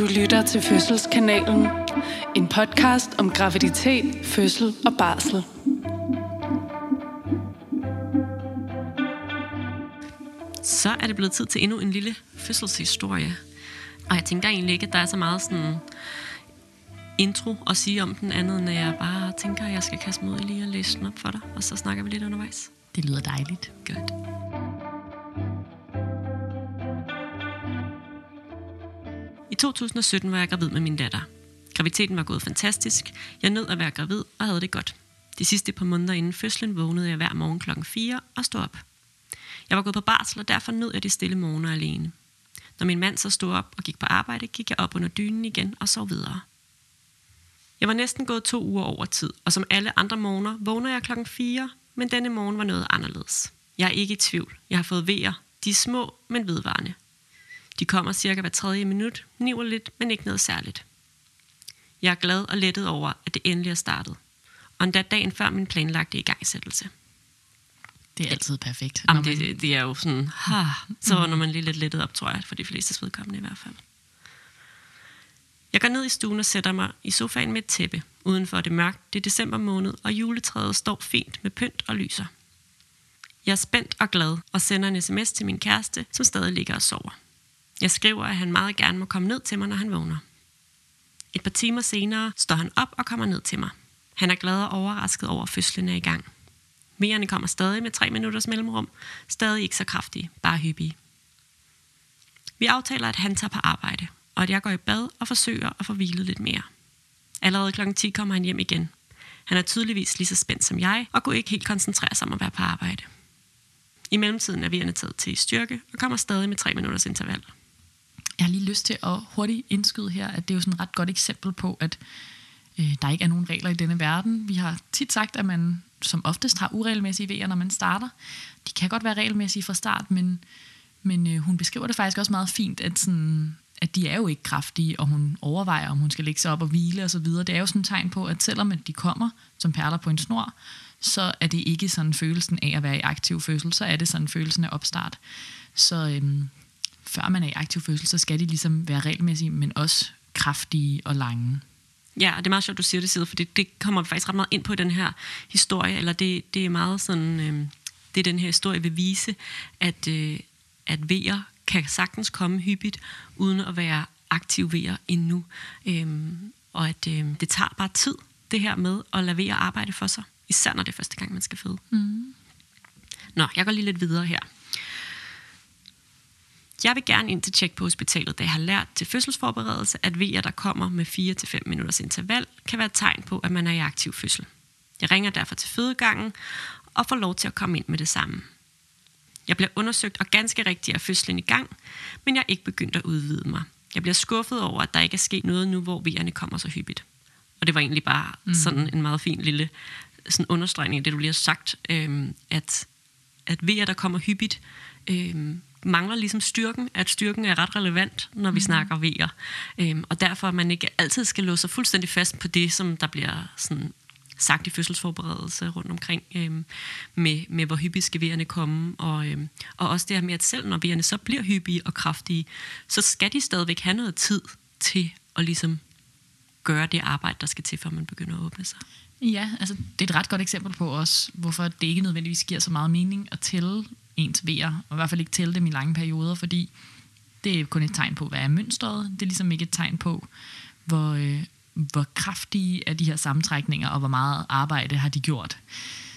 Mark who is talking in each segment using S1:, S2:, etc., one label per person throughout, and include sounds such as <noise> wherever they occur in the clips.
S1: Du lytter til Fødselskanalen. En podcast om graviditet, fødsel og barsel.
S2: Så er det blevet tid til endnu en lille fødselshistorie. Og jeg tænker egentlig ikke, at der er så meget sådan intro at sige om den andet, end at jeg bare tænker, at jeg skal kaste mig ud i lige og læse den op for dig. Og så snakker vi lidt undervejs.
S3: Det lyder dejligt.
S2: Godt. 2017 var jeg gravid med min datter. Graviditeten var gået fantastisk. Jeg nød at være gravid og havde det godt. De sidste par måneder inden fødslen vågnede jeg hver morgen klokken 4 og stod op. Jeg var gået på barsel, og derfor nød jeg de stille morgener alene. Når min mand så stod op og gik på arbejde, gik jeg op under dynen igen og sov videre. Jeg var næsten gået to uger over tid, og som alle andre morgener vågner jeg klokken 4, men denne morgen var noget anderledes. Jeg er ikke i tvivl. Jeg har fået vejer. De er små, men vedvarende. De kommer cirka hver tredje minut, niver lidt, men ikke noget særligt. Jeg er glad og lettet over, at det endelig er startet. Og endda dagen før min planlagte igangsættelse.
S3: Det er altid perfekt.
S2: Jamen, det, det, det er jo sådan, ha, så når man lige lidt lettet op, tror jeg, for de fleste vedkommende i hvert fald. Jeg går ned i stuen og sætter mig i sofaen med et tæppe. Udenfor er det mørkt, det er december måned, og juletræet står fint med pynt og lyser. Jeg er spændt og glad og sender en sms til min kæreste, som stadig ligger og sover. Jeg skriver, at han meget gerne må komme ned til mig, når han vågner. Et par timer senere står han op og kommer ned til mig. Han er glad og overrasket over, at fødslen er i gang. Vejerne kommer stadig med tre minutters mellemrum. Stadig ikke så kraftige, bare hyppige. Vi aftaler, at han tager på arbejde, og at jeg går i bad og forsøger at få hvilet lidt mere. Allerede kl. 10 kommer han hjem igen. Han er tydeligvis lige så spændt som jeg, og kunne ikke helt koncentrere sig om at være på arbejde. I mellemtiden er vi taget til i styrke, og kommer stadig med tre minutters interval.
S3: Jeg har lige lyst til at hurtigt indskyde her, at det er jo sådan et ret godt eksempel på, at øh, der ikke er nogen regler i denne verden. Vi har tit sagt, at man som oftest har uregelmæssige vejer, når man starter. De kan godt være regelmæssige fra start, men, men øh, hun beskriver det faktisk også meget fint, at, sådan, at de er jo ikke kraftige, og hun overvejer, om hun skal lægge sig op og hvile osv. Det er jo sådan et tegn på, at selvom de kommer som perler på en snor, så er det ikke sådan følelsen af at være i aktiv fødsel, så er det sådan følelsen af opstart. Så øhm, før man er i aktiv fødsel, så skal de ligesom være regelmæssige, men også kraftige og lange.
S2: Ja, det er meget sjovt, du siger det, Side, for det, det kommer vi faktisk ret meget ind på i den her historie, eller det, det er meget sådan, øh, det den her historie vil vise, at, øh, at vejer kan sagtens komme hyppigt, uden at være aktiv vejer endnu. Øhm, og at øh, det tager bare tid, det her med at lade vejer arbejde for sig, især når det er første gang, man skal føde. Mm. Nå, jeg går lige lidt videre her. Jeg vil gerne ind til tjek på hospitalet, da jeg har lært til fødselsforberedelse, at vejer, der kommer med 4-5 minutters interval, kan være et tegn på, at man er i aktiv fødsel. Jeg ringer derfor til fødegangen og får lov til at komme ind med det samme. Jeg bliver undersøgt, og ganske rigtigt er fødslen i gang, men jeg er ikke begyndt at udvide mig. Jeg bliver skuffet over, at der ikke er sket noget nu, hvor vejerne kommer så hyppigt. Og det var egentlig bare mm. sådan en meget fin lille sådan understregning af det, du lige har sagt, øhm, at, at vejer, der kommer hyppigt, øhm, mangler ligesom styrken, at styrken er ret relevant, når vi mm. snakker vejer. Øhm, og derfor at man ikke altid skal låse sig fuldstændig fast på det, som der bliver sådan sagt i fødselsforberedelse rundt omkring, øhm, med, med hvor hyppigt skal vejerne komme, og, øhm, og også det her med, at selv når vejerne så bliver hyppige og kraftige, så skal de stadigvæk have noget tid til at ligesom gøre det arbejde, der skal til, før man begynder at åbne sig.
S3: Ja, altså det er et ret godt eksempel på også, hvorfor det ikke nødvendigvis giver så meget mening at tælle ens vejer, og i hvert fald ikke tælle dem i lange perioder, fordi det er kun et tegn på, hvad er mønstret. Det er ligesom ikke et tegn på, hvor, øh, hvor kraftige er de her sammentrækninger, og hvor meget arbejde har de gjort.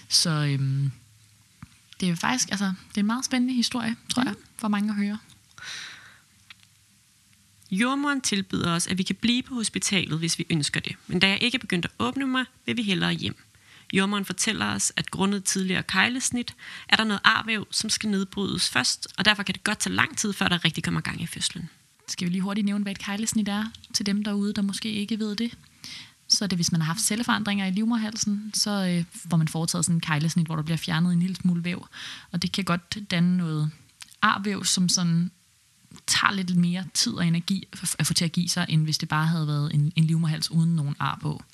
S3: Så øhm, det er faktisk, altså, det er en meget spændende historie, tror mm. jeg, for mange at høre.
S2: Jordmoren tilbyder os, at vi kan blive på hospitalet, hvis vi ønsker det. Men da jeg ikke begyndte at åbne mig, vil vi hellere hjem. Jordmoren fortæller os, at grundet tidligere kejlesnit, er der noget arvæv, som skal nedbrydes først, og derfor kan det godt tage lang tid, før der rigtig kommer gang i fødslen.
S3: Skal vi lige hurtigt nævne, hvad et kejlesnit er til dem derude, der måske ikke ved det? Så er det, hvis man har haft celleforandringer i livmorhalsen, så øh, får man foretaget sådan en kejlesnit, hvor der bliver fjernet en lille smule væv. Og det kan godt danne noget arvæv, som sådan tager lidt mere tid og energi at få til at give sig, end hvis det bare havde været en, en livmoderhals uden nogen ar på.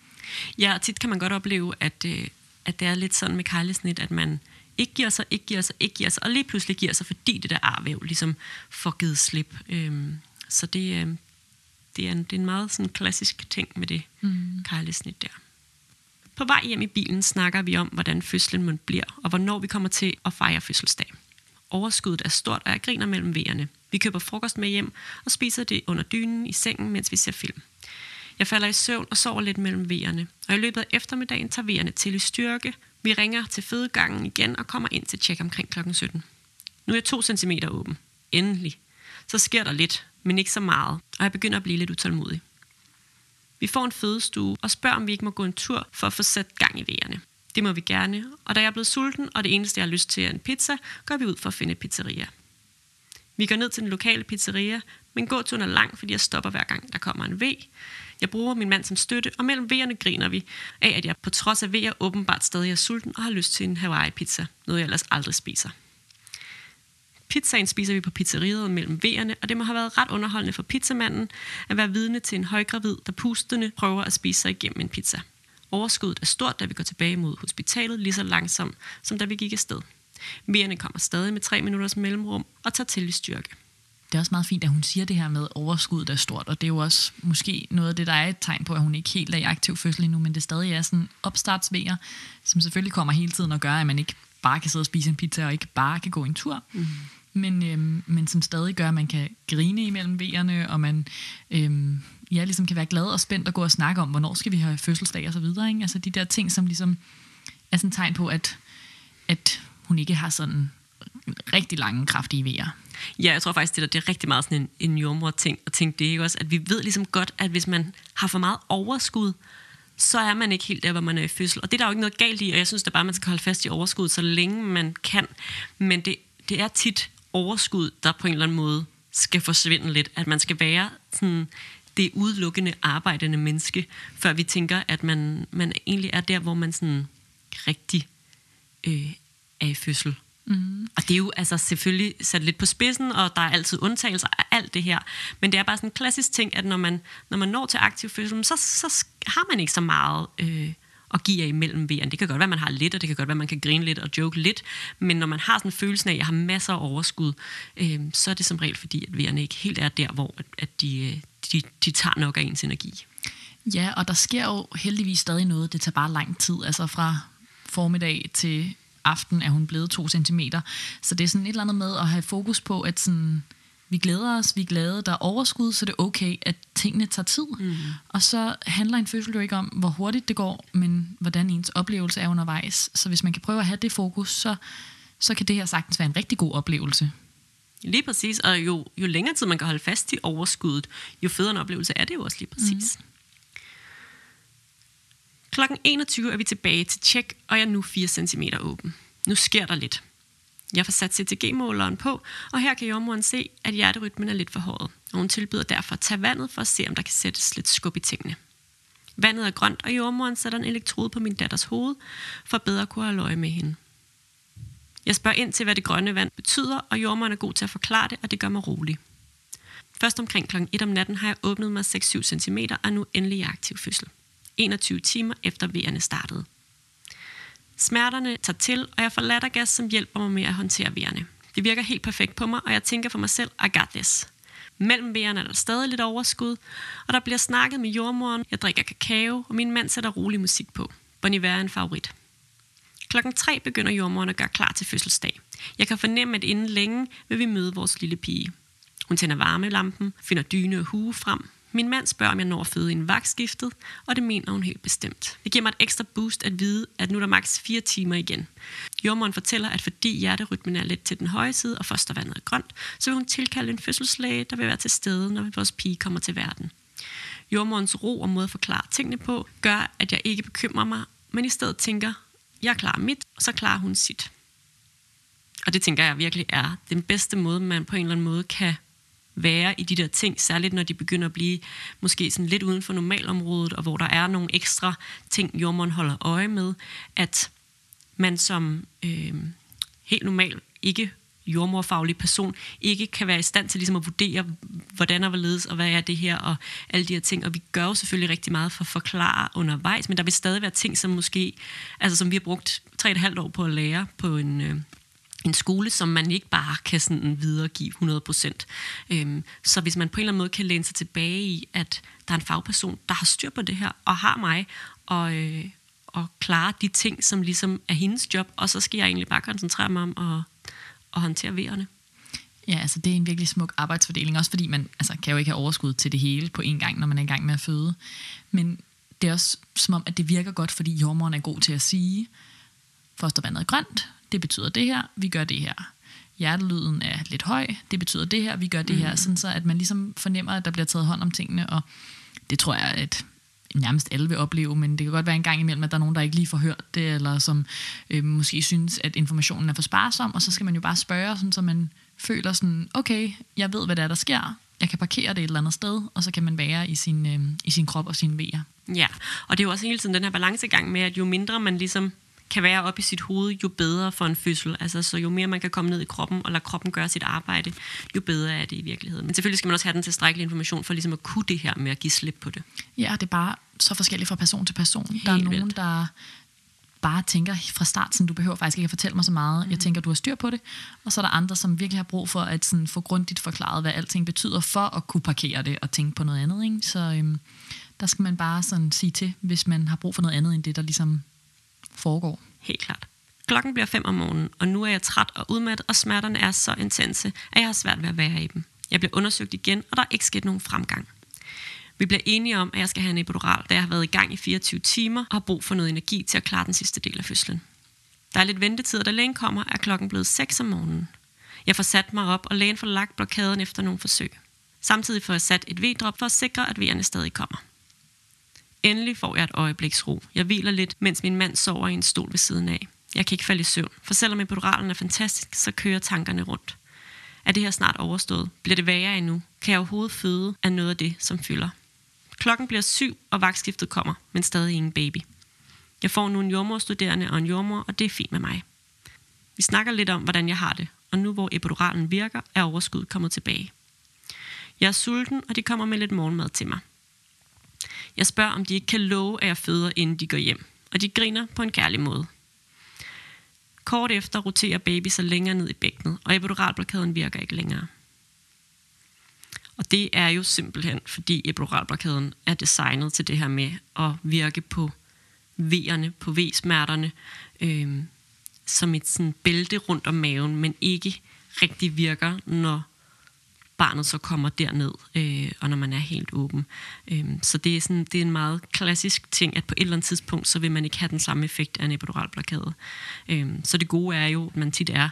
S2: Ja, og tit kan man godt opleve, at, øh, at det er lidt sådan med kejlesnit, at man ikke giver sig, ikke giver sig, ikke giver sig, og lige pludselig giver sig, fordi det der arvæv ligesom får givet slip. Øhm, så det, øh, det er en, det er en meget sådan klassisk ting med det mm. kejlesnit der. På vej hjem i bilen snakker vi om, hvordan fødslen må bliver, og hvornår vi kommer til at fejre fødselsdag. Overskuddet er stort, og jeg griner mellem vejerne. Vi køber frokost med hjem og spiser det under dynen i sengen, mens vi ser film. Jeg falder i søvn og sover lidt mellem vejerne, og i løbet af eftermiddagen tager vejerne til i styrke. Vi ringer til fødegangen igen og kommer ind til tjek omkring kl. 17. Nu er jeg to centimeter åben. Endelig. Så sker der lidt, men ikke så meget, og jeg begynder at blive lidt utålmodig. Vi får en fødestue og spørger, om vi ikke må gå en tur for at få sat gang i vejerne. Det må vi gerne, og da jeg er blevet sulten, og det eneste, jeg har lyst til er en pizza, går vi ud for at finde et pizzeria. Vi går ned til den lokale pizzeria, men gåturen er lang, fordi jeg stopper hver gang, der kommer en V. Jeg bruger min mand som støtte, og mellem V'erne griner vi af, at jeg på trods af V'er åbenbart stadig er sulten og har lyst til en Hawaii-pizza, noget jeg ellers aldrig spiser. Pizzaen spiser vi på pizzeriet mellem V'erne, og det må have været ret underholdende for pizzamanden at være vidne til en højgravid, der pustende prøver at spise sig igennem en pizza. Overskuddet er stort, da vi går tilbage mod hospitalet, lige så langsomt, som da vi gik afsted. V'erne kommer stadig med tre minutters mellemrum og tager til i styrke.
S3: Det er også meget fint, at hun siger det her med, overskuddet er stort, og det er jo også måske noget af det, der er et tegn på, at hun ikke helt er i aktiv fødsel endnu, men det stadig er sådan opstartsvejer, som selvfølgelig kommer hele tiden og gør, at man ikke bare kan sidde og spise en pizza, og ikke bare kan gå en tur. Mm men, øhm, men som stadig gør, at man kan grine imellem vejerne, og man øhm, ja, ligesom kan være glad og spændt og gå og snakke om, hvornår skal vi have fødselsdag og så videre. Ikke? Altså de der ting, som ligesom er sådan et tegn på, at, at hun ikke har sådan rigtig lange, kraftige vejer.
S2: Ja, jeg tror faktisk, det, der, det er rigtig meget sådan en, en jordmor-ting at tænke det, ikke også? At vi ved ligesom godt, at hvis man har for meget overskud, så er man ikke helt der, hvor man er i fødsel. Og det er der jo ikke noget galt i, og jeg synes da bare, man skal holde fast i overskud, så længe man kan. Men det, det er tit overskud, der på en eller anden måde skal forsvinde lidt. At man skal være sådan det udelukkende arbejdende menneske, før vi tænker, at man, man egentlig er der, hvor man sådan rigtig øh, er i fødsel. Mm. Og det er jo altså selvfølgelig sat lidt på spidsen, og der er altid undtagelser af alt det her. Men det er bare sådan en klassisk ting, at når man, når man når til aktiv fødsel, så, så har man ikke så meget øh, og giver imellem V'erne. Det kan godt være, man har lidt, og det kan godt være, man kan grine lidt og joke lidt, men når man har sådan en følelse af, at jeg har masser af overskud, øh, så er det som regel fordi, at vejerne ikke helt er der, hvor at de, øh, de, de tager nok af ens energi.
S3: Ja, og der sker jo heldigvis stadig noget. Det tager bare lang tid, altså fra formiddag til aften er hun blevet to centimeter. Så det er sådan et eller andet med at have fokus på, at sådan, vi glæder os, vi er glade, der er overskud, så det er okay, at tingene tager tid. Mm. Og så handler en fødsel jo ikke om, hvor hurtigt det går, men hvordan ens oplevelse er undervejs. Så hvis man kan prøve at have det fokus, så, så kan det her sagtens være en rigtig god oplevelse.
S2: Lige præcis, og jo, jo længere tid man kan holde fast i overskuddet, jo federe en oplevelse er det jo også lige præcis. Mm. Klokken 21 er vi tilbage til tjek, og jeg er nu 4 cm åben. Nu sker der lidt. Jeg får sat CTG-måleren på, og her kan jordmoren se, at hjerterytmen er lidt for hård, og hun tilbyder derfor at tage vandet for at se, om der kan sættes lidt skub i tingene. Vandet er grønt, og jordmoren sætter en elektrode på min datters hoved, for bedre at kunne have øje med hende. Jeg spørger ind til, hvad det grønne vand betyder, og jordmoren er god til at forklare det, og det gør mig rolig. Først omkring kl. 1 om natten har jeg åbnet mig 6-7 cm og er nu endelig i aktiv fødsel. 21 timer efter vejerne startede. Smerterne tager til, og jeg får lattergas, som hjælper mig med at håndtere vejerne. Det virker helt perfekt på mig, og jeg tænker for mig selv, I got this. Mellem vejerne er der stadig lidt overskud, og der bliver snakket med jordmoren, jeg drikker kakao, og min mand sætter rolig musik på. Bon Iver er en favorit. Klokken 3 begynder jordmoren at gøre klar til fødselsdag. Jeg kan fornemme, at inden længe vil vi møde vores lille pige. Hun tænder varmelampen, finder dyne og hue frem, min mand spørger, om jeg når at føde en vagtskiftet, og det mener hun helt bestemt. Det giver mig et ekstra boost at vide, at nu er der maks 4 timer igen. Jordmoren fortæller, at fordi hjerterytmen er lidt til den høje side, og fostervandet er grønt, så vil hun tilkalde en fødselslæge, der vil være til stede, når vores pige kommer til verden. Jordmorens ro og måde at forklare tingene på, gør, at jeg ikke bekymrer mig, men i stedet tænker, jeg klarer mit, og så klarer hun sit. Og det tænker jeg virkelig er den bedste måde, man på en eller anden måde kan være i de der ting, særligt når de begynder at blive måske sådan lidt uden for normalområdet, og hvor der er nogle ekstra ting, jordmånd holder øje med, at man som øh, helt normal, ikke jordmorfaglig person, ikke kan være i stand til ligesom at vurdere, hvordan og hvorledes, og hvad er det her, og alle de her ting. Og vi gør jo selvfølgelig rigtig meget for at forklare undervejs, men der vil stadig være ting, som måske, altså som vi har brugt tre et halvt år på at lære på en, øh, en skole, som man ikke bare kan sådan videregive 100%. Øhm, så hvis man på en eller anden måde kan læne sig tilbage i, at der er en fagperson, der har styr på det her, og har mig, og, øh, og klare de ting, som ligesom er hendes job, og så skal jeg egentlig bare koncentrere mig om at, at håndtere vejerne.
S3: Ja, altså det er en virkelig smuk arbejdsfordeling, også fordi man altså, kan jo ikke have overskud til det hele på en gang, når man er i gang med at føde. Men det er også som om, at det virker godt, fordi jordmoren er god til at sige, fostervandet er grønt, det betyder det her, vi gør det her. Hjertelyden er lidt høj, det betyder det her, vi gør det her. Mm. Sådan så, at man ligesom fornemmer, at der bliver taget hånd om tingene, og det tror jeg, at nærmest alle vil opleve, men det kan godt være en gang imellem, at der er nogen, der ikke lige får hørt det, eller som øh, måske synes, at informationen er for sparsom, og så skal man jo bare spørge, sådan, så man føler sådan, okay, jeg ved, hvad der er, der sker, jeg kan parkere det et eller andet sted, og så kan man være i sin, øh, i sin krop og sine vejer.
S2: Ja, og det er jo også hele tiden den her balancegang med, at jo mindre man ligesom kan være op i sit hoved, jo bedre for en fødsel. Altså, så jo mere man kan komme ned i kroppen og lade kroppen gøre sit arbejde, jo bedre er det i virkeligheden. Men selvfølgelig skal man også have den tilstrækkelige information for ligesom at kunne det her med at give slip på det.
S3: Ja, det er bare så forskelligt fra person til person. Helt der er nogen, vildt. der bare tænker fra start, sådan, du behøver faktisk ikke at fortælle mig så meget. Mm. Jeg tænker, du har styr på det. Og så er der andre, som virkelig har brug for at sådan, få grundigt forklaret, hvad alting betyder for at kunne parkere det og tænke på noget andet. Ikke? Så øhm, der skal man bare sådan sige til, hvis man har brug for noget andet end det, der ligesom foregår.
S2: Helt klart. Klokken bliver 5 om morgenen, og nu er jeg træt og udmattet, og smerterne er så intense, at jeg har svært ved at være i dem. Jeg bliver undersøgt igen, og der er ikke sket nogen fremgang. Vi bliver enige om, at jeg skal have en epidural, da jeg har været i gang i 24 timer og har brug for noget energi til at klare den sidste del af fødslen. Der er lidt ventetid, og da lægen kommer, er klokken blevet 6 om morgenen. Jeg får sat mig op, og lægen får lagt blokaden efter nogle forsøg. Samtidig får jeg sat et V-drop for at sikre, at V'erne stadig kommer. Endelig får jeg et øjebliks ro. Jeg hviler lidt, mens min mand sover i en stol ved siden af. Jeg kan ikke falde i søvn, for selvom epiduralen er fantastisk, så kører tankerne rundt. Er det her snart overstået? Bliver det værre endnu? Kan jeg overhovedet føde af noget af det, som fylder? Klokken bliver syv, og vagtskiftet kommer, men stadig ingen baby. Jeg får nu en jordmorstuderende og en jordmor, og det er fint med mig. Vi snakker lidt om, hvordan jeg har det, og nu hvor epiduralen virker, er overskuddet kommet tilbage. Jeg er sulten, og de kommer med lidt morgenmad til mig. Jeg spørger, om de ikke kan love, at jeg føder, inden de går hjem. Og de griner på en kærlig måde. Kort efter roterer baby sig længere ned i bækkenet, og epiduralblokaden virker ikke længere. Og det er jo simpelthen, fordi epiduralblokaden er designet til det her med at virke på V'erne, på V-smerterne, øh, som et sådan bælte rundt om maven, men ikke rigtig virker, når barnet så kommer derned, øh, og når man er helt åben. Øh, så det er, sådan, det er en meget klassisk ting, at på et eller andet tidspunkt, så vil man ikke have den samme effekt af en epidural blokade. Øh, så det gode er jo, at man tit er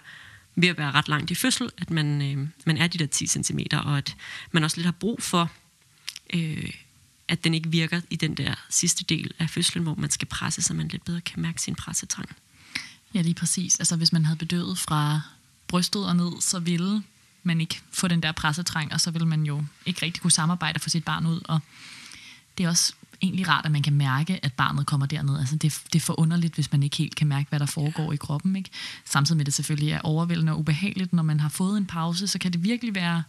S2: ved at være ret langt i fødsel, at man, øh, man er de der 10 cm, og at man også lidt har brug for, øh, at den ikke virker i den der sidste del af fødslen, hvor man skal presse, så man lidt bedre kan mærke sin pressetrang.
S3: Ja, lige præcis. Altså hvis man havde bedøvet fra brystet og ned, så ville man ikke få den der pressetræng, og så vil man jo ikke rigtig kunne samarbejde for sit barn ud. Og det er også egentlig rart, at man kan mærke, at barnet kommer derned. Altså det, det er forunderligt, hvis man ikke helt kan mærke, hvad der foregår i kroppen. Ikke? Samtidig med det selvfølgelig er overvældende og ubehageligt, når man har fået en pause, så kan det virkelig være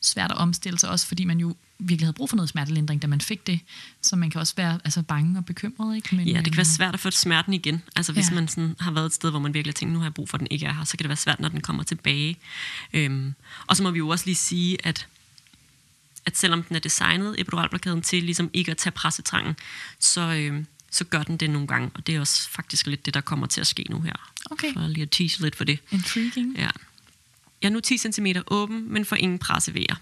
S3: svært at omstille sig, også fordi man jo virkelig havde brug for noget smertelindring, da man fik det. Så man kan også være altså, bange og bekymret. Ikke?
S2: Men, ja, det kan være øhm, svært at få smerten igen. Altså hvis ja. man sådan, har været et sted, hvor man virkelig tænker, nu har jeg brug for, at den ikke er her, så kan det være svært, når den kommer tilbage. Øhm, og så må vi jo også lige sige, at at selvom den er designet, epiduralblokaden, til ligesom ikke at tage pressetrangen, så, øhm, så gør den det nogle gange. Og det er også faktisk lidt det, der kommer til at ske nu her.
S3: Okay.
S2: For lige at tease lidt for det.
S3: Intriguing.
S2: Ja. Jeg er nu 10 cm åben, men får ingen pressevejer.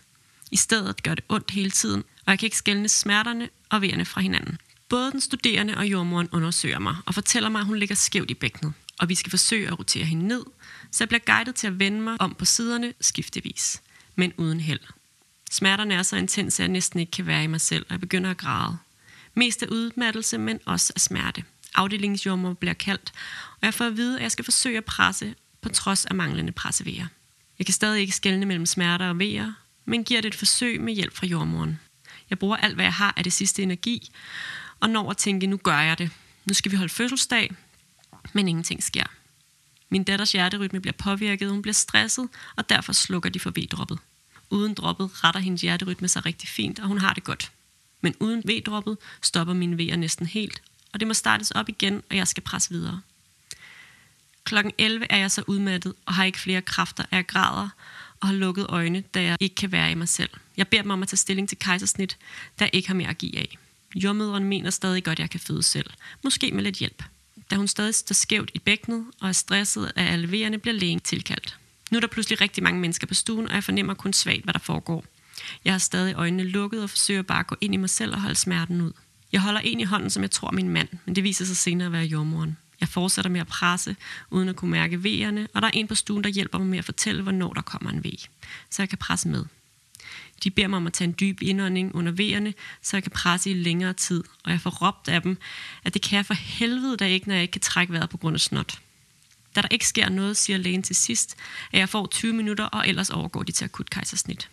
S2: I stedet gør det ondt hele tiden, og jeg kan ikke skælne smerterne og vejerne fra hinanden. Både den studerende og jordmoren undersøger mig og fortæller mig, at hun ligger skævt i bækkenet, og vi skal forsøge at rotere hende ned, så jeg bliver guidet til at vende mig om på siderne skiftevis, men uden held. Smerterne er så intense, at jeg næsten ikke kan være i mig selv, og jeg begynder at græde. Mest af udmattelse, men også af smerte. Afdelingsjordmor bliver kaldt, og jeg får at vide, at jeg skal forsøge at presse på trods af manglende pressevejer. Jeg kan stadig ikke skelne mellem smerter og vejer, men giver det et forsøg med hjælp fra jordmoren. Jeg bruger alt, hvad jeg har af det sidste energi, og når at tænke, nu gør jeg det. Nu skal vi holde fødselsdag, men ingenting sker. Min datters hjerterytme bliver påvirket, hun bliver stresset, og derfor slukker de for V-droppet. Uden droppet retter hendes hjerterytme sig rigtig fint, og hun har det godt. Men uden V-droppet stopper mine V'er næsten helt, og det må startes op igen, og jeg skal presse videre. Klokken 11 er jeg så udmattet og har ikke flere kræfter, at jeg græder og har lukket øjne, da jeg ikke kan være i mig selv. Jeg beder dem om at tage stilling til kejsersnit, da jeg ikke har mere at give af. Jordmødren mener stadig godt, at jeg kan føde selv. Måske med lidt hjælp. Da hun stadig står skævt i bækkenet og er stresset af alle bliver lægen tilkaldt. Nu er der pludselig rigtig mange mennesker på stuen, og jeg fornemmer kun svagt, hvad der foregår. Jeg har stadig øjnene lukket og forsøger bare at gå ind i mig selv og holde smerten ud. Jeg holder en i hånden, som jeg tror er min mand, men det viser sig senere at være jordmoren. Jeg fortsætter med at presse, uden at kunne mærke vejerne, og der er en på stuen, der hjælper mig med at fortælle, hvornår der kommer en vej, så jeg kan presse med. De beder mig om at tage en dyb indånding under vejerne, så jeg kan presse i længere tid, og jeg får råbt af dem, at det kan jeg for helvede da ikke, når jeg ikke kan trække vejret på grund af snot. Da der ikke sker noget, siger lægen til sidst, at jeg får 20 minutter, og ellers overgår de til akut kejsersnit.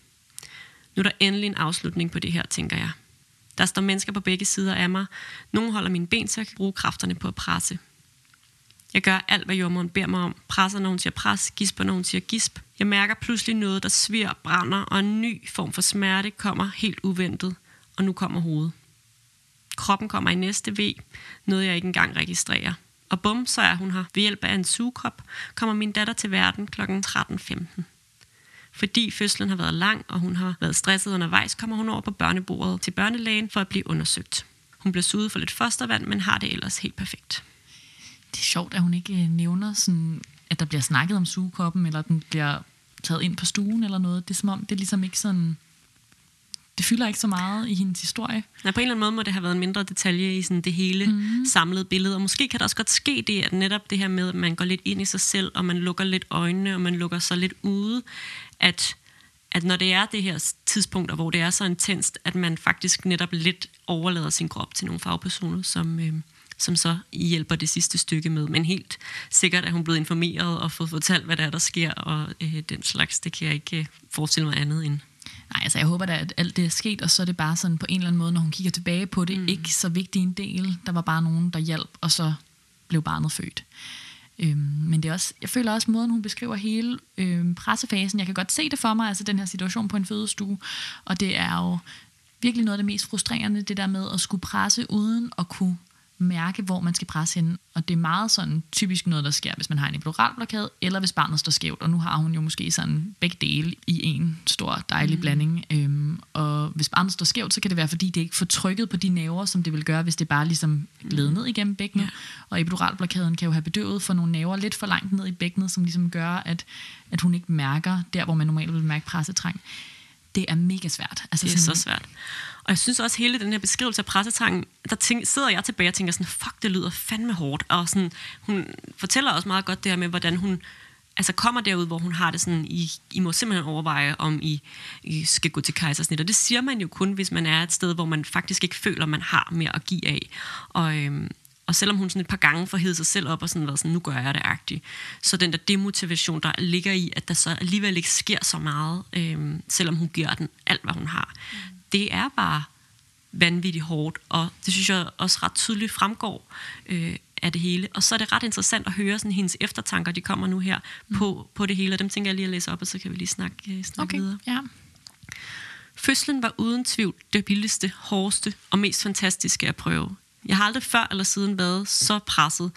S2: Nu er der endelig en afslutning på det her, tænker jeg. Der står mennesker på begge sider af mig. Nogle holder mine ben, så jeg kan bruge kræfterne på at presse. Jeg gør alt, hvad jordmoren beder mig om. Presser, når hun siger pres, gisper, når hun siger gisp. Jeg mærker pludselig noget, der svir, brænder, og en ny form for smerte kommer helt uventet. Og nu kommer hovedet. Kroppen kommer i næste V, noget jeg ikke engang registrerer. Og bum, så er hun her. Ved hjælp af en sugekrop kommer min datter til verden kl. 13.15. Fordi fødslen har været lang, og hun har været stresset undervejs, kommer hun over på børnebordet til børnelægen for at blive undersøgt. Hun bliver suget for lidt fostervand, men har det ellers helt perfekt.
S3: Det er sjovt, at hun ikke øh, nævner, sådan, at der bliver snakket om sugekoppen, eller den bliver taget ind på stuen eller noget. Det er som om, det er ligesom ikke sådan... Det fylder ikke så meget i hendes historie.
S2: Ja, på en eller anden måde må det have været en mindre detalje i sådan det hele mm. samlede billede. Og måske kan der også godt ske det, at netop det her med, at man går lidt ind i sig selv, og man lukker lidt øjnene, og man lukker sig lidt ude, at, at når det er det her tidspunkt, hvor det er så intenst, at man faktisk netop lidt overlader sin krop til nogle fagpersoner, som, øh, som så hjælper det sidste stykke med. Men helt sikkert er hun blevet informeret og fået fortalt, hvad der er, der sker, og øh, den slags, det kan jeg ikke øh, forestille mig andet end.
S3: Nej, altså jeg håber da, at alt det er sket, og så er det bare sådan på en eller anden måde, når hun kigger tilbage på det, mm. ikke så vigtig en del. Der var bare nogen, der hjalp, og så blev barnet født. Øhm, men det er også, jeg føler også måden, hun beskriver hele øhm, pressefasen. Jeg kan godt se det for mig, altså den her situation på en fødestue. Og det er jo virkelig noget af det mest frustrerende, det der med at skulle presse uden at kunne mærke, hvor man skal presse hende. Og det er meget sådan typisk noget, der sker, hvis man har en epiduralblokade, eller hvis barnet står skævt. Og nu har hun jo måske sådan begge dele i en stor dejlig mm. blanding. Øhm, og hvis barnet står skævt, så kan det være, fordi det ikke får trykket på de nerver, som det vil gøre, hvis det bare ligesom gled ned igennem bækkenet. Ja. Og epiduralblokaden kan jo have bedøvet for nogle nerver lidt for langt ned i bækkenet, som ligesom gør, at, at hun ikke mærker der, hvor man normalt vil mærke pressetræng. Det er mega svært.
S2: Altså, det er sådan, så svært. Og jeg synes også, hele den her beskrivelse af pressetangen, der tænk, sidder jeg tilbage og tænker sådan, fuck, det lyder fandme hårdt. Og sådan, hun fortæller også meget godt det her med, hvordan hun altså kommer derud, hvor hun har det sådan, I, I må simpelthen overveje, om I, I skal gå til kejsersnit. Og det siger man jo kun, hvis man er et sted, hvor man faktisk ikke føler, man har mere at give af. Og, øhm, og selvom hun sådan et par gange får hævet sig selv op og sådan været sådan, nu gør jeg det agtigt, så den der demotivation, der ligger i, at der så alligevel ikke sker så meget, øhm, selvom hun giver den alt, hvad hun har, mm det er bare vanvittigt hårdt, og det synes jeg også ret tydeligt fremgår øh, af det hele. Og så er det ret interessant at høre sådan, hendes eftertanker, de kommer nu her mm. på, på det hele, og dem tænker jeg lige at læse op, og så kan vi lige snakke, øh, snakke
S3: okay.
S2: videre.
S3: Ja.
S2: Fødslen var uden tvivl det billigste, hårdeste og mest fantastiske at prøve. Jeg har aldrig før eller siden været så presset,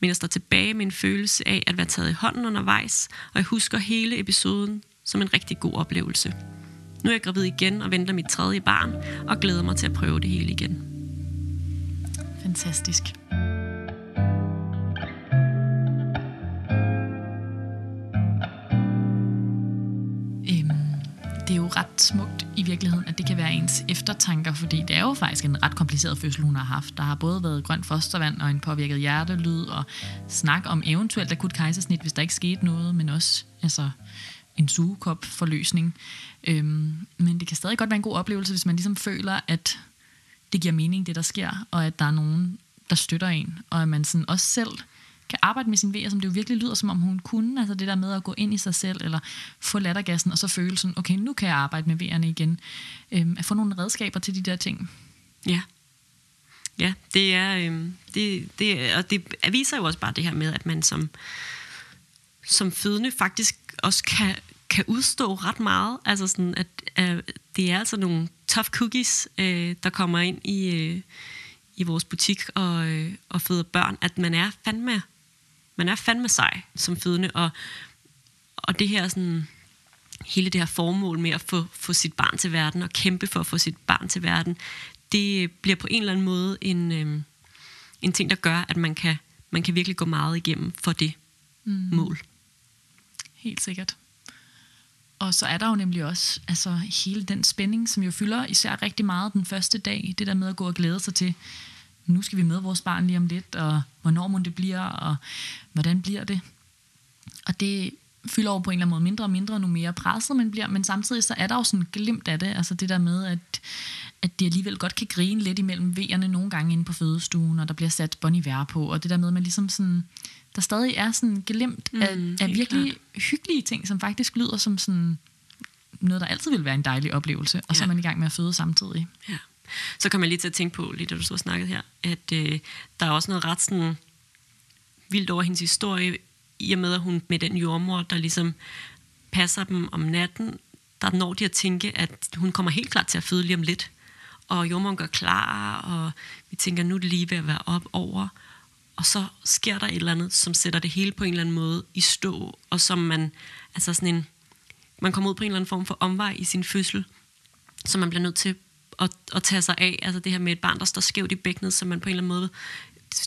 S2: men jeg står tilbage med en følelse af at være taget i hånden undervejs, og jeg husker hele episoden som en rigtig god oplevelse. Nu er jeg gravid igen og venter mit tredje barn, og glæder mig til at prøve det hele igen.
S3: Fantastisk. Øhm, det er jo ret smukt i virkeligheden, at det kan være ens eftertanker, fordi det er jo faktisk en ret kompliceret fødsel, hun har haft. Der har både været grønt fostervand og en påvirket hjertelyd, og snak om eventuelt akut kejsersnit, hvis der ikke skete noget, men også altså, en sugekop forløsning. Øhm, men det kan stadig godt være en god oplevelse, hvis man ligesom føler, at det giver mening, det der sker, og at der er nogen, der støtter en, og at man sådan også selv kan arbejde med sin vejer, som det jo virkelig lyder, som om hun kunne. Altså det der med at gå ind i sig selv, eller få lattergassen, og så føle sådan, okay, nu kan jeg arbejde med vejerne igen. Øhm, at få nogle redskaber til de der ting.
S2: Ja. Ja, det er, øhm, det, det, og det viser jo også bare det her med, at man som, som fødende faktisk også kan, kan udstå ret meget. Altså sådan, at øh, det er altså nogle tough cookies, øh, der kommer ind i, øh, i vores butik og, øh, og føder børn, at man er fandme man er fandme sej som fødende, og, og det her sådan, hele det her formål med at få, få sit barn til verden, og kæmpe for at få sit barn til verden, det bliver på en eller anden måde en, øh, en ting, der gør, at man kan, man kan virkelig gå meget igennem for det mm. mål.
S3: Helt sikkert. Og så er der jo nemlig også altså, hele den spænding, som jo fylder især rigtig meget den første dag. Det der med at gå og glæde sig til, nu skal vi med vores barn lige om lidt, og hvornår må det bliver, og hvordan bliver det. Og det fylder over på en eller anden måde mindre og mindre, nu mere presset man bliver, men samtidig så er der jo sådan glimt af det, altså det der med, at, at de alligevel godt kan grine lidt imellem vejerne nogle gange inde på fødestuen, og der bliver sat Bon Iver på, og det der med, at man ligesom sådan, der stadig er sådan glimt mm, af, af virkelig klart. hyggelige ting, som faktisk lyder som sådan noget, der altid vil være en dejlig oplevelse, og ja. så er man i gang med at føde samtidig.
S2: Ja. Så kommer jeg lige til at tænke på, lige da du så snakket her, at øh, der er også noget ret sådan vildt over hendes historie, i og med, at hun med den jordmor, der ligesom passer dem om natten, der når de at tænke, at hun kommer helt klart til at føde lige om lidt. Og jordmoren gør klar, og vi tænker, nu er det lige ved at være op over. Og så sker der et eller andet, som sætter det hele på en eller anden måde i stå, og som man, altså sådan en, man kommer ud på en eller anden form for omvej i sin fødsel, som man bliver nødt til at, at tage sig af. Altså det her med et barn, der står skævt i bækkenet, som man på en eller anden måde,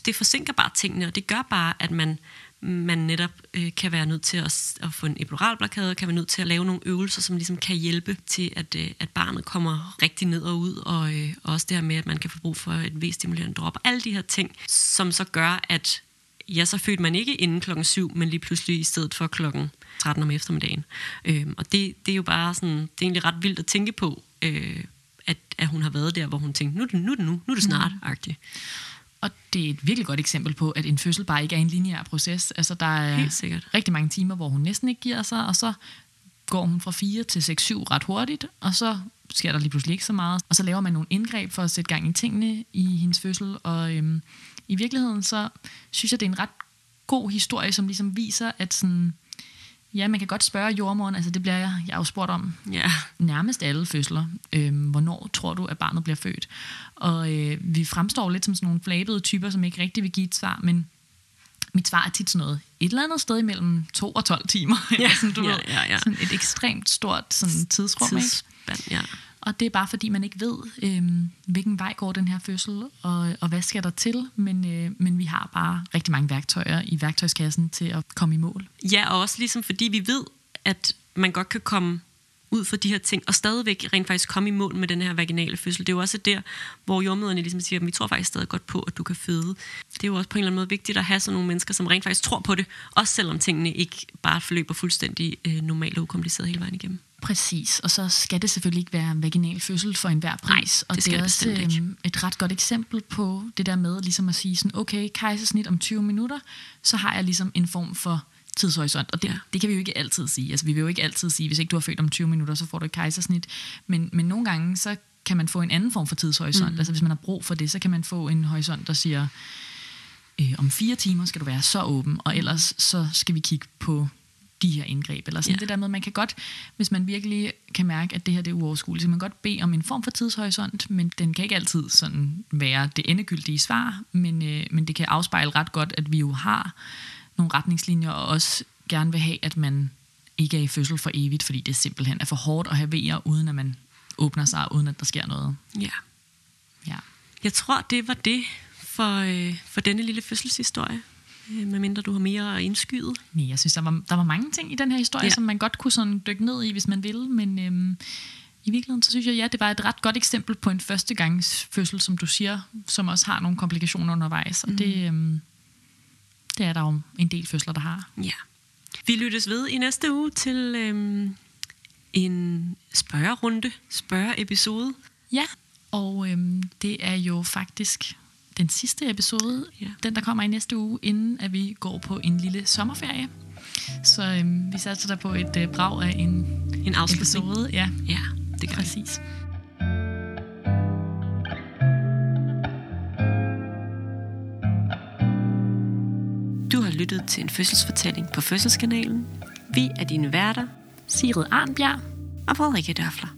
S2: det forsinker bare tingene, og det gør bare, at man, man netop øh, kan være nødt til at, at få en epiduralblokade, kan være nødt til at lave nogle øvelser, som ligesom kan hjælpe til, at, øh, at barnet kommer rigtig ned og ud, og, øh, også det her med, at man kan få brug for et V-stimulerende drop, alle de her ting, som så gør, at ja, så fødte man ikke inden klokken 7, men lige pludselig i stedet for klokken 13 om eftermiddagen. Øh, og det, det er jo bare sådan, det er egentlig ret vildt at tænke på, øh, at, at hun har været der, hvor hun tænkte, nu er det nu, nu, nu er det snart, mm. agtigt.
S3: Og det er et virkelig godt eksempel på, at en fødsel bare ikke er en lineær proces. Altså, der er
S2: Helt sikkert.
S3: rigtig mange timer, hvor hun næsten ikke giver sig, og så går hun fra 4 til 6-7 ret hurtigt, og så sker der lige pludselig ikke så meget. Og så laver man nogle indgreb for at sætte gang i tingene i hendes fødsel, og øhm, i virkeligheden så synes jeg, det er en ret god historie, som ligesom viser, at sådan, Ja, man kan godt spørge jordmoren, altså det bliver jeg, jeg er jo spurgt om
S2: ja.
S3: nærmest alle fødsler. Øhm, hvornår tror du, at barnet bliver født? Og øh, vi fremstår lidt som sådan nogle flabede typer, som ikke rigtig vil give et svar, men mit svar er tit sådan noget, et eller andet sted imellem 2 og 12 timer. <laughs>
S2: Ja,
S3: sådan, du
S2: ja,
S3: ved,
S2: ja, ja.
S3: Sådan et ekstremt stort sådan, tidsrum.
S2: Tidsspand, ja.
S3: Og det er bare fordi, man ikke ved, øh, hvilken vej går den her fødsel, og, og hvad skal der til. Men, øh, men vi har bare rigtig mange værktøjer i værktøjskassen til at komme i mål.
S2: Ja, og også ligesom fordi vi ved, at man godt kan komme ud for de her ting, og stadigvæk rent faktisk komme i mål med den her vaginale fødsel. Det er jo også der, hvor jordmøderne ligesom siger, at vi tror faktisk stadig godt på, at du kan føde. Det er jo også på en eller anden måde vigtigt at have sådan nogle mennesker, som rent faktisk tror på det, også selvom tingene ikke bare forløber fuldstændig øh, normalt og ukompliceret hele vejen igennem.
S3: Præcis, og så skal det selvfølgelig ikke være vaginal fødsel for enhver pris.
S2: Nej, det skal
S3: og det er
S2: også
S3: også
S2: ikke.
S3: øhm, et ret godt eksempel på det der med ligesom at sige sådan, okay, kejsersnit om 20 minutter, så har jeg ligesom en form for tidshorisont. Og det, ja. det kan vi jo ikke altid sige. Altså, vi vil jo ikke altid sige, hvis ikke du har født om 20 minutter, så får du et kejsersnit. Men, men nogle gange, så kan man få en anden form for tidshorisont. Mm. Altså, hvis man har brug for det, så kan man få en horisont, der siger, øh, om fire timer skal du være så åben, og ellers så skal vi kigge på de her indgreb. Eller sådan ja. det der med, man kan godt, hvis man virkelig kan mærke, at det her det er uoverskueligt, så man kan godt bede om en form for tidshorisont, men den kan ikke altid sådan være det endegyldige svar, men, øh, men det kan afspejle ret godt, at vi jo har nogle retningslinjer, og også gerne vil have, at man ikke er i fødsel for evigt, fordi det simpelthen er for hårdt at have vejer, uden at man åbner sig, uden at der sker noget.
S2: Ja.
S3: Ja.
S2: Jeg tror, det var det for, øh, for denne lille fødselshistorie. Øh, medmindre du har mere at indskyde.
S3: Nej, jeg synes, der var, der var mange ting i den her historie, ja. som man godt kunne sådan dykke ned i, hvis man ville, men øhm, i virkeligheden, så synes jeg, ja, det var et ret godt eksempel på en førstegangs fødsel, som du siger, som også har nogle komplikationer undervejs, og mm. det, øhm, det er der jo en del fødsler, der har.
S2: Ja. Vi lyttes ved i næste uge til øhm, en spørgerunde, spørgeepisode.
S3: Ja, og øhm, det er jo faktisk den sidste episode,
S2: Ja.
S3: den der kommer i næste uge, inden at vi går på en lille sommerferie. Så øhm, vi satser der på et øh, brag af en,
S2: En afslutning.
S3: episode. Ja,
S2: Ja, det gør vi.
S3: præcis.
S2: Du har lyttet til en fødselsfortælling på Fødselskanalen. Vi er dine værter,
S3: Sigrid Arnbjerg,
S2: og Frederikke Dørfler.